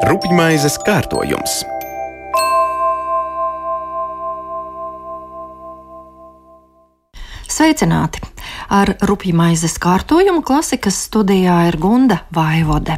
Rupjmaizes kārtojums. Sveicināti! Ar rupjmaizes kārtojumu klasikas studijā ir Gunda Vaivode.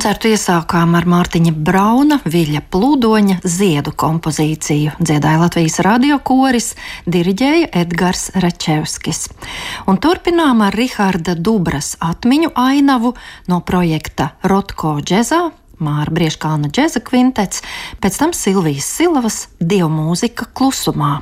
Koncertu iesākām ar Mārtiņa Brauna, Viļa Plūdoņa ziedu kompozīciju. Dziedāja Latvijas radio koris, diriģēja Edgars Rečevskis. Un turpinām ar Riharda Dubras atmiņu ainavu no projekta Rotko džezā, Māra Brieškāna džeza kvintets, pēc tam Silvijas Silavas dievu mūzika klusumā.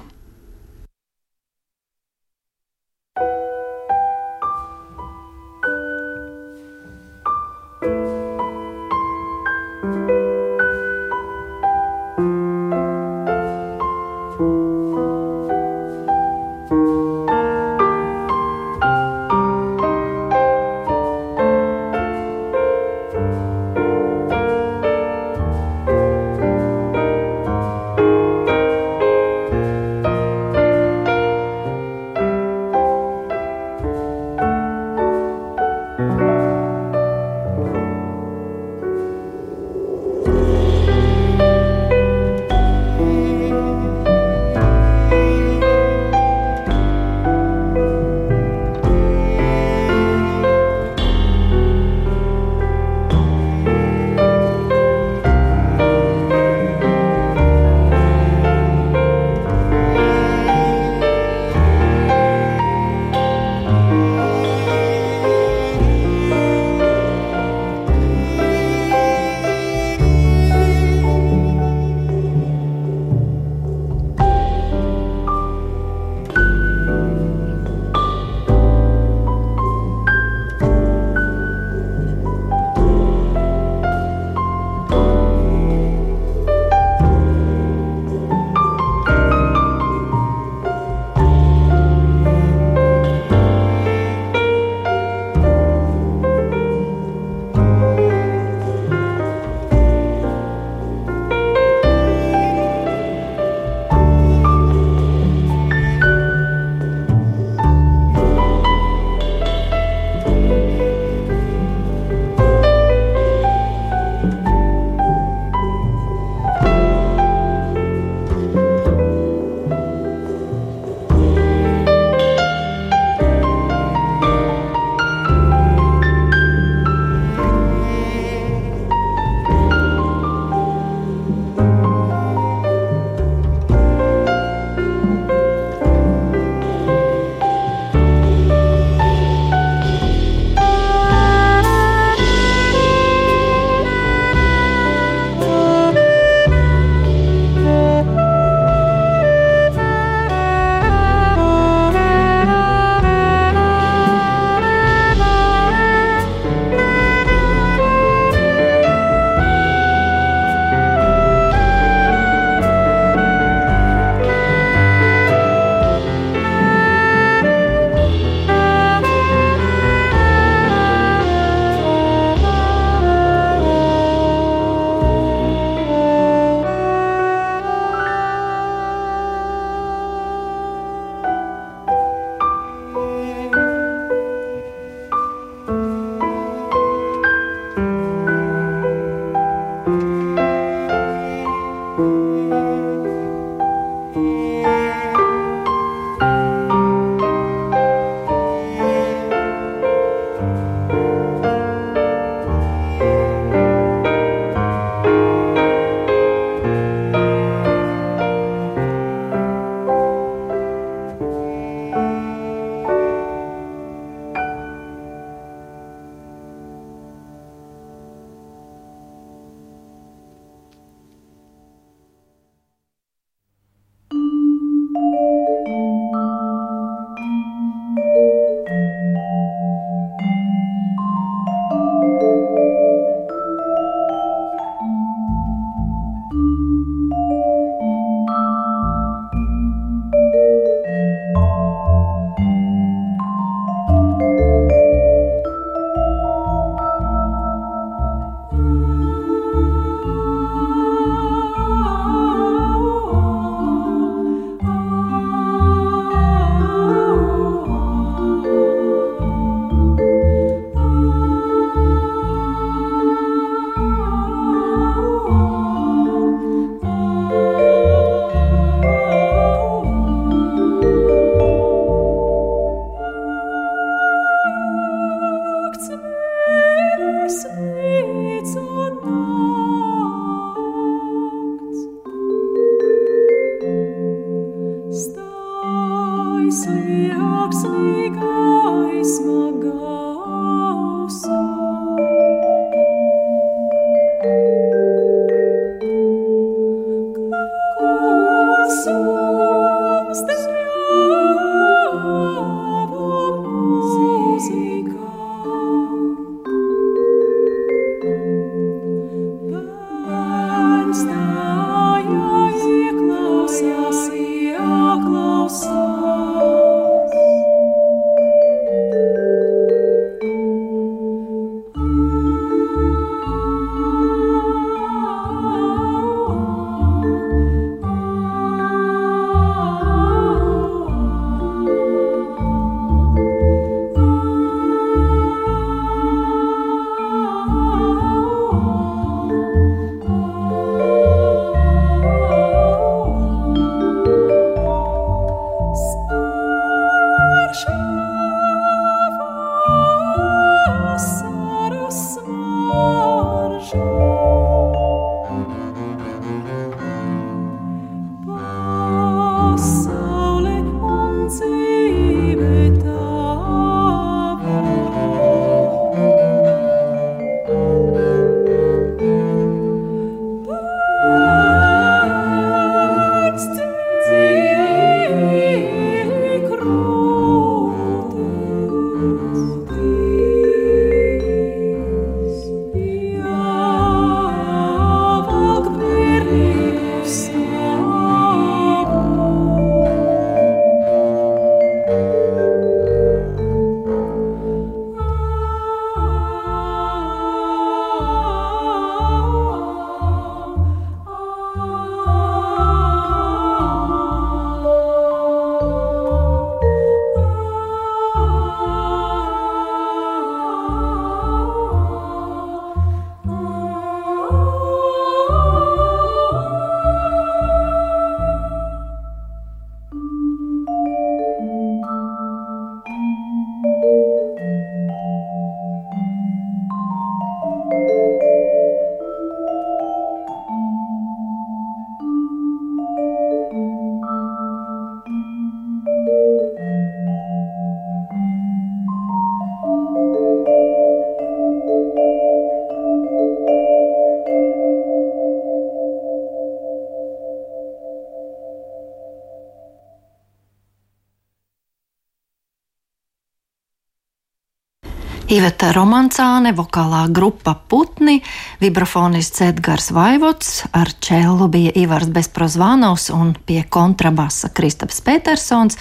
Iveta Romancāne, vokālā grupa Putni, vibrafonists Edgars Vaivots, ar čelu bija Ivars Bezprozvānovs un pie kontrabasa Kristaps Petersons,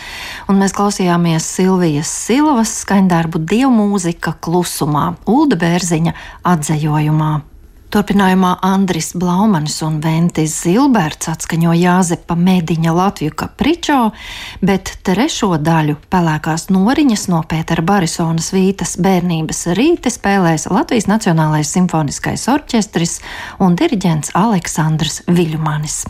un mēs klausījāmies Silvijas Silvas skaņdarbu dievmūzika klusumā, Ulda Bērziņa atzējojumā. Turpinājumā Andris Blaumanis un Ventis Zilberts atskaņo Jāzepa Mediņa Latviju kapričo, bet trešo daļu pelēkās noriņas no Pētera Barisonas vītas bērnības rīti spēlēs Latvijas Nacionālais simfoniskais orķestris un diriģents Aleksandrs Viļumanis.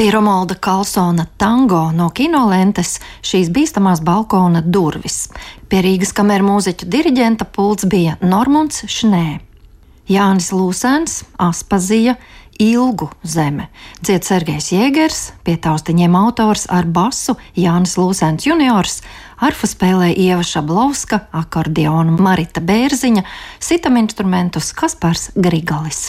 Bija Romalda Kalsona tango no kinolentes, šīs bīstamās balkona durvis. Pie Rīgas kameras mūziķu diriģenta pults bija Normunds Šnē. Jānis Lūsēns, Aspazija, Ilgu zeme. Dzied Sergejs Jēgers, pie taustiņiem autors ar basu Jānis Lūsēns juniors, arfu spēlē Ieva Šablovska, akordionu Marita Bērziņa, sitam instrumentus Kaspars Grigalis.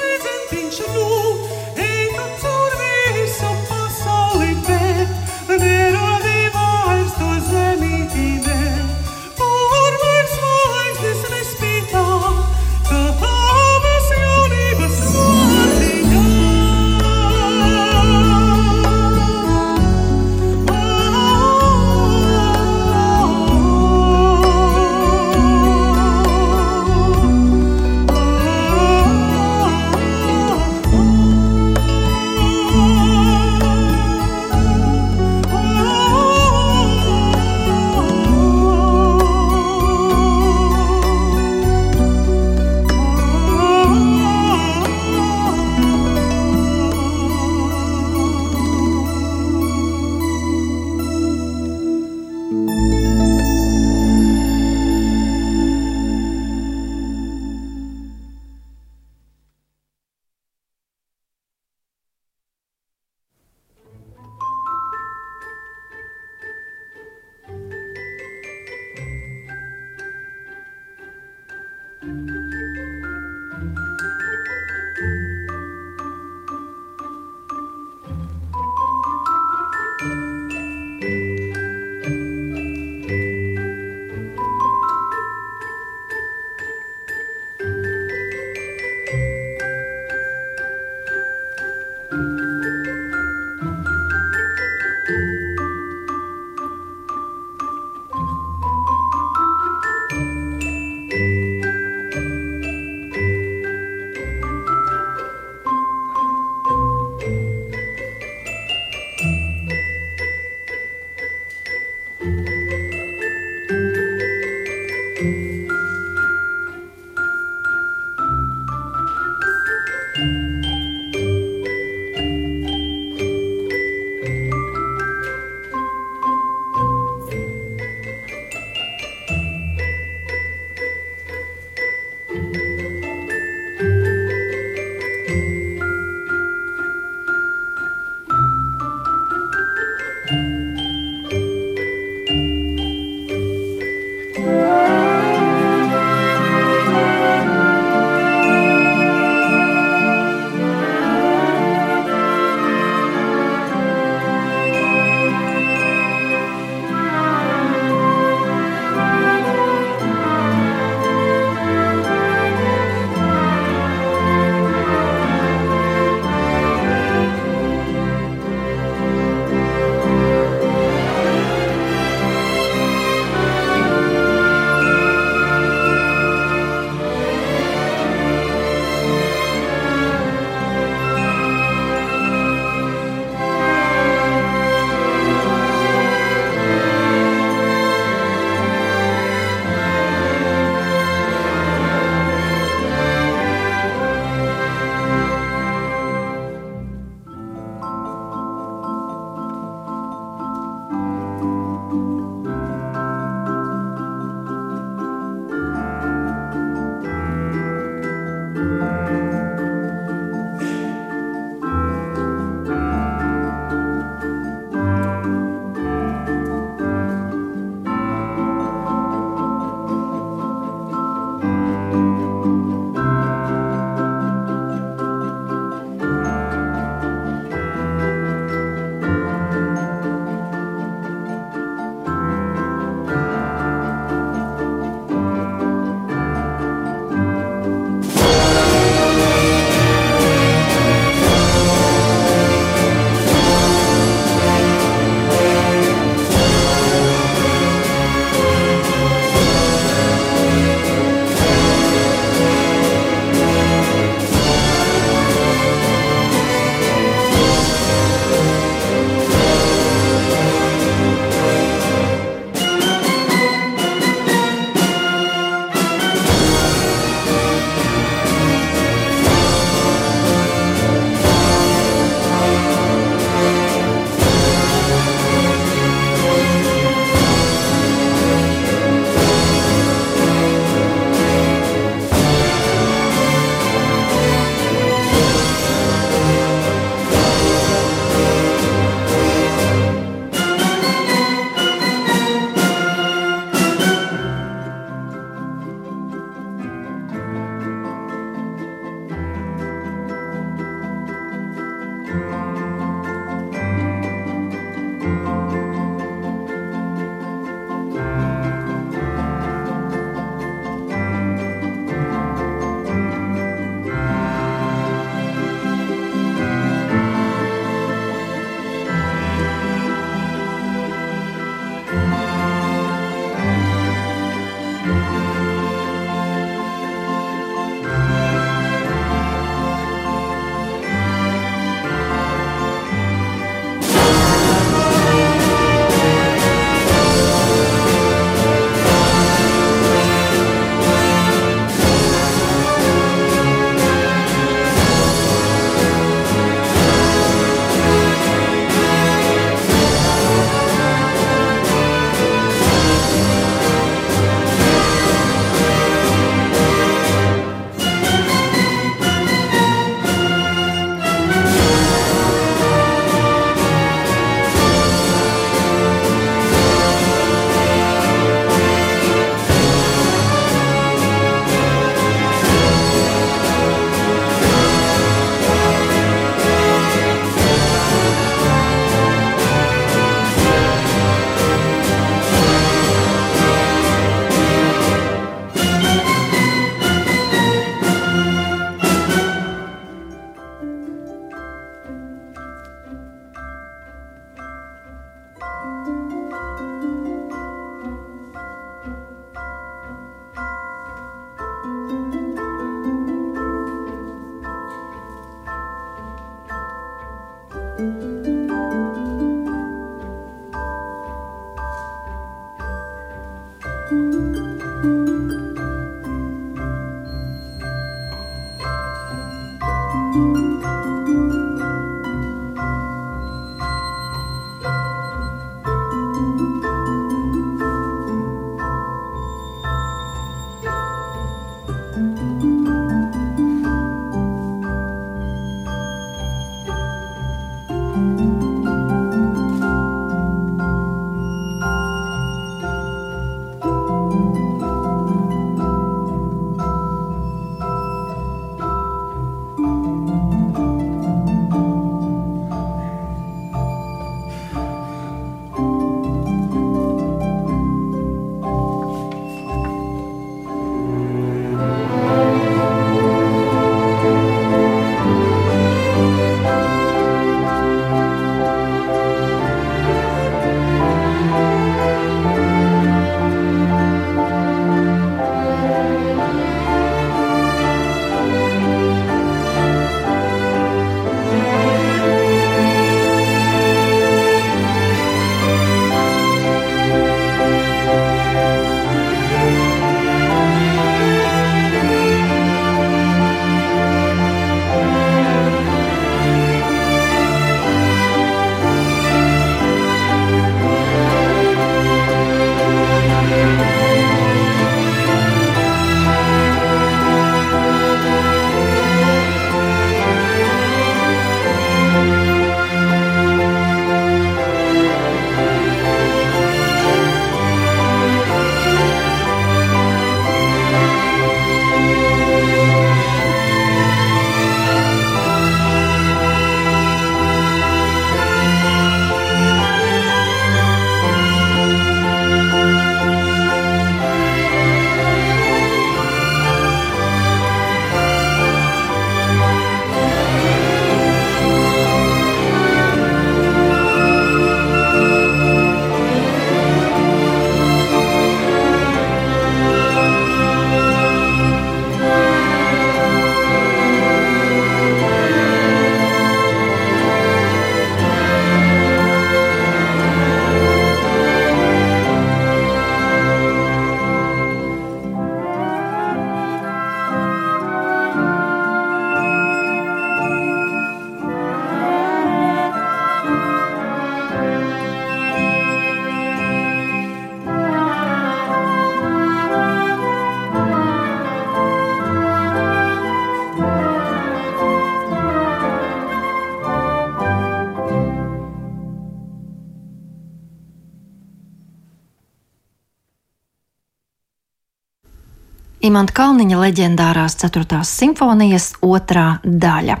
Imants Kalniņa leģendārās 4. simfonijas otrā daļa.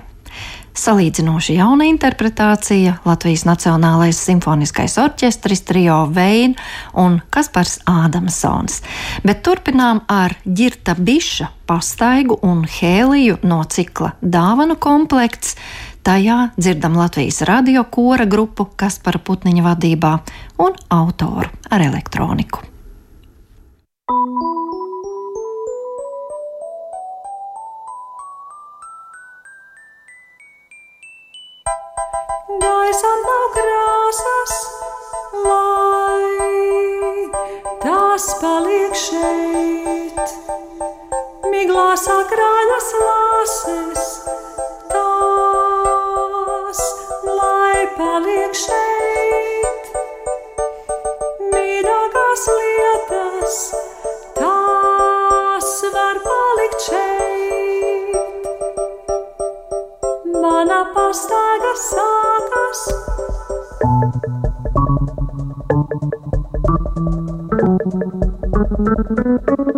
Salīdzinoši jauna interpretācija Latvijas Nacionālais simfoniskais orķestris trio Veina un Kaspars Ādamsons, bet turpinām ar Girta Biša pastaigu un Hēliju no cikla Dāvanu komplekts. Tajā dzirdam Latvijas radio kora grupu Kaspara Putniņa vadībā un autoru ar elektroniku. gaisam Miglā sakrājas lāses, tās lai paliek šeit. Mīļākās lietas, tās var palikt šeit. Mana pastāga sākas. Sfēras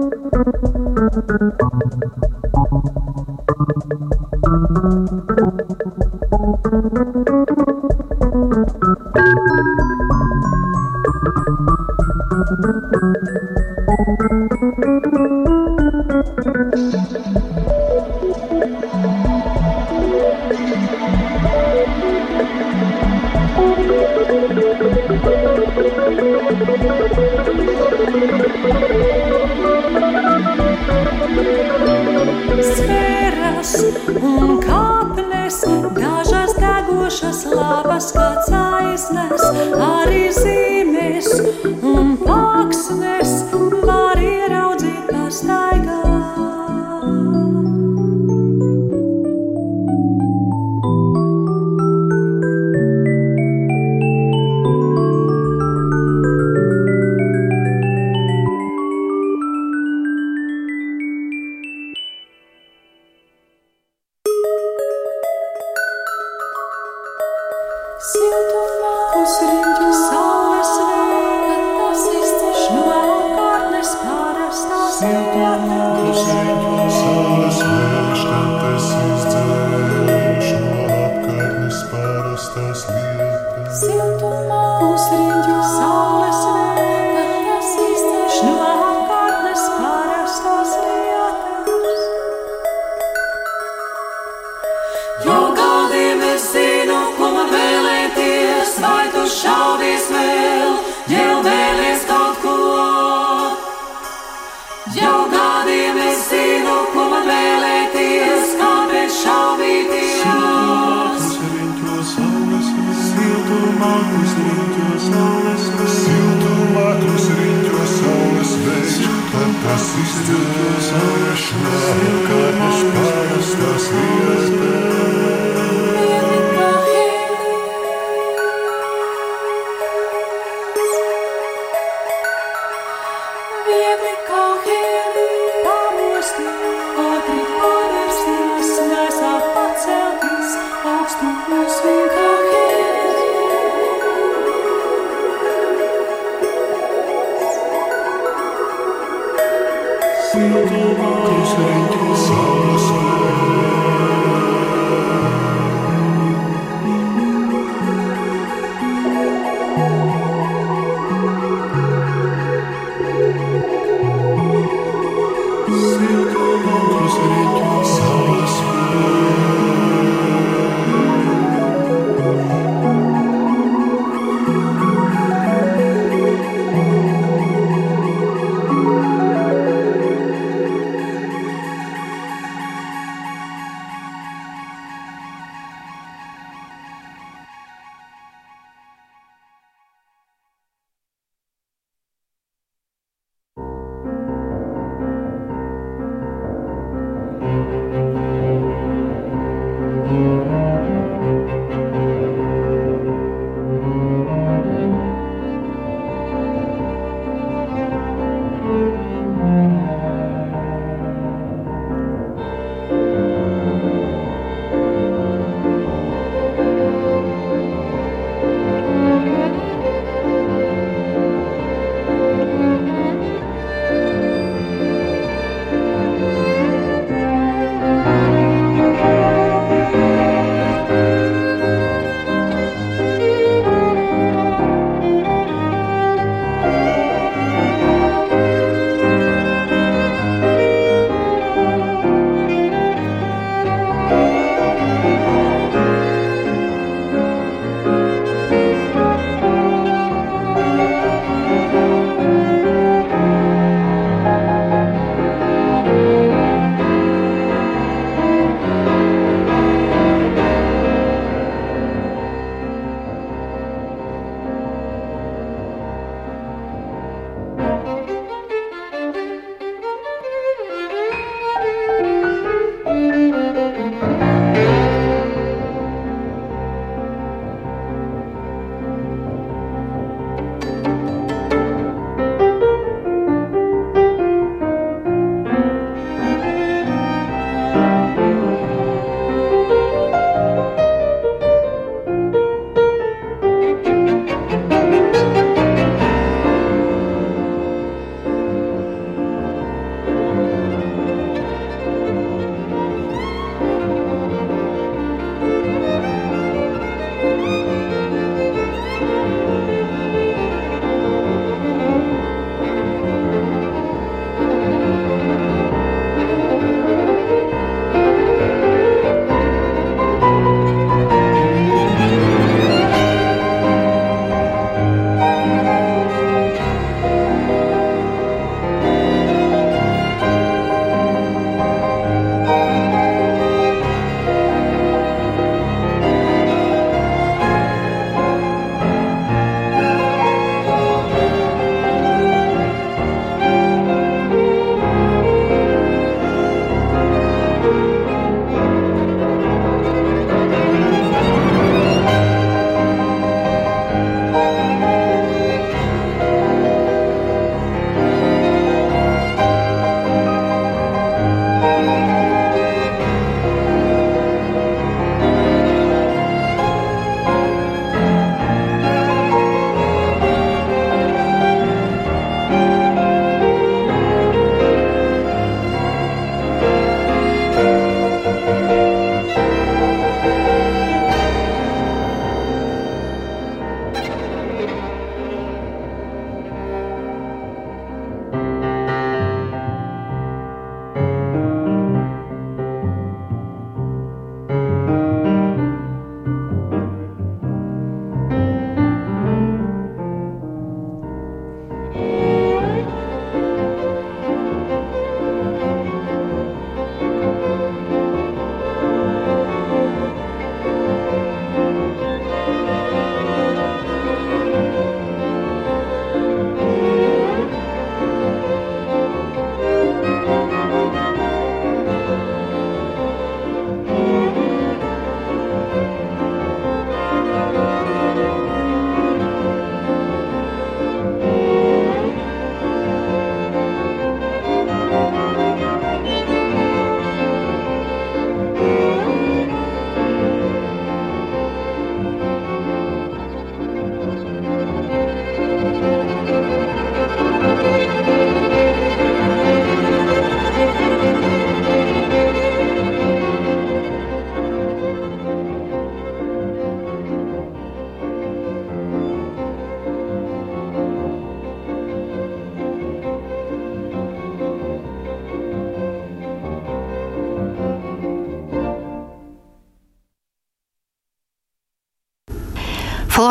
sento, che sento, sento, sento,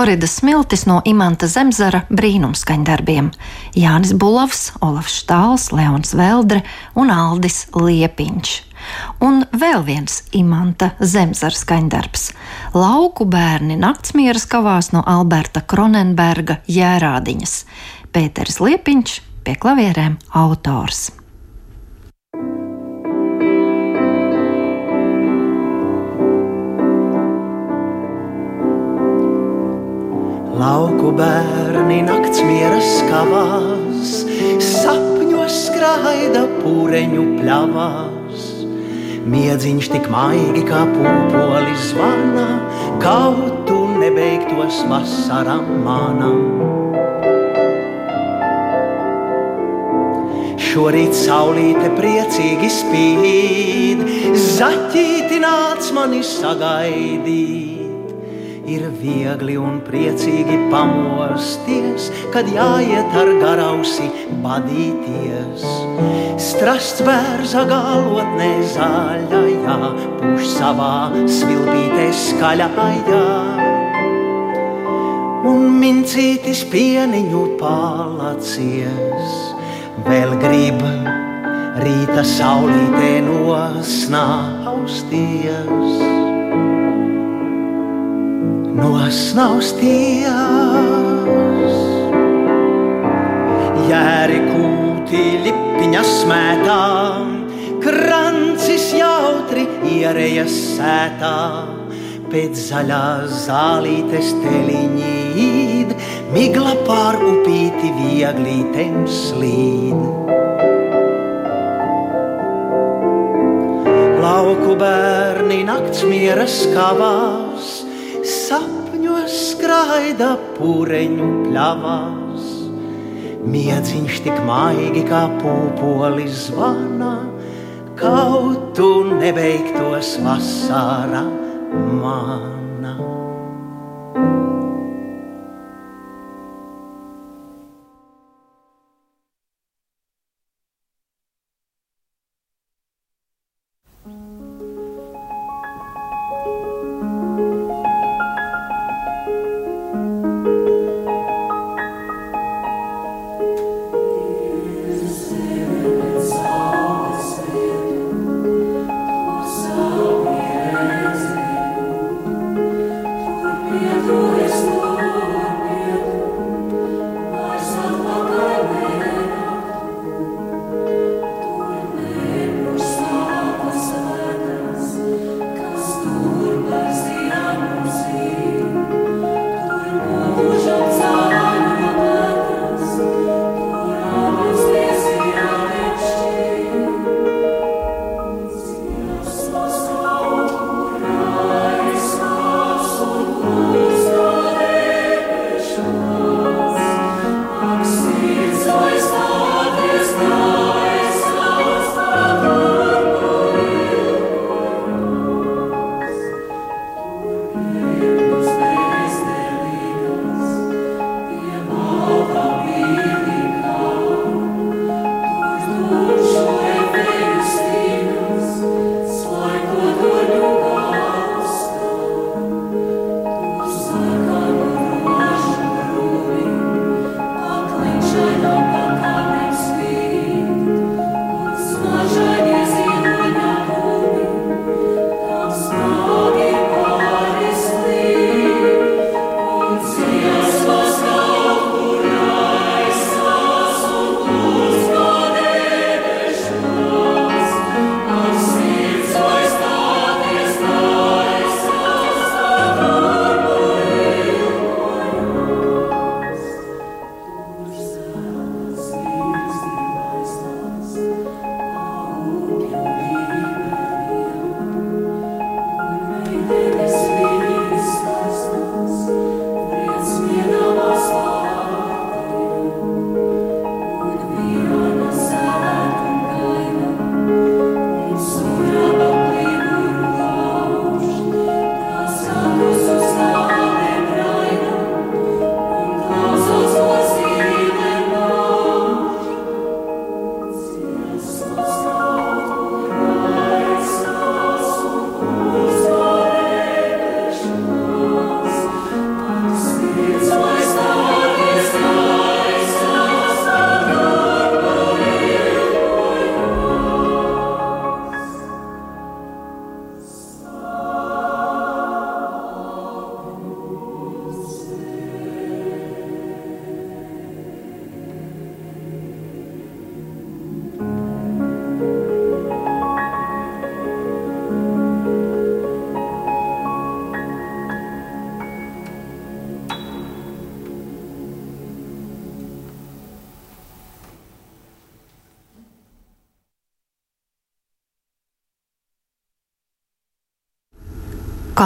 Floridas smiltis no Imanta Zemzara brīnumskaņdarbiem - Jānis Bulavs, Olafs Štāls, Leons Veldre un Aldis Liepiņš. Un vēl viens imanta zemzara skaņdarbs - lauku bērni naktsmieras kavās no Alberta Kronenberga jērādiņas. Pēters Liepiņš pie klavierēm autors. Lauku bērni nakts mieras kavās, sapņos skraida pūreņu pļavās. Miedziņš tik maigi kā pūpolis zvana, kaut tu nebeigtos vasaram manam. Šorīt saulīte priecīgi spīd, zaķīti nāc mani sagaidīt. Ir viegli un priecīgi pamosties, kad jāiet ar garausi badīties. Strasts bērza galotnē zaļajā, puš savā svilpītē skaļājā. Un mincītis pieniņu palacies, vēl grib rīta saulītē nosnausties nosnausties. Jēri kūti lipiņa smētā, krancis jautri ierējas sētā, pēc zaļās zālītes teliņīd, migla pār upīti vieglītēm slīd. Lauku bērni nakts mieras kavās, sapņos skraida pureņu pļavās. Miedziņš tik maigi kā pūpolis zvana, kaut tu nebeigtos vasarā mana.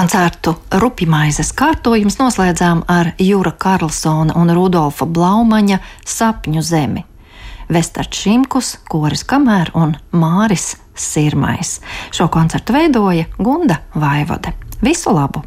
Koncertu Rupimaizes kārtojums noslēdzām ar Jūra Karlsona un Rudolfa Blaumaņa sapņu zemi. Vestards Šimkus, Koris Kamēr un Māris Sirmais. Šo koncertu veidoja Gunda Vaivode. Visu labu!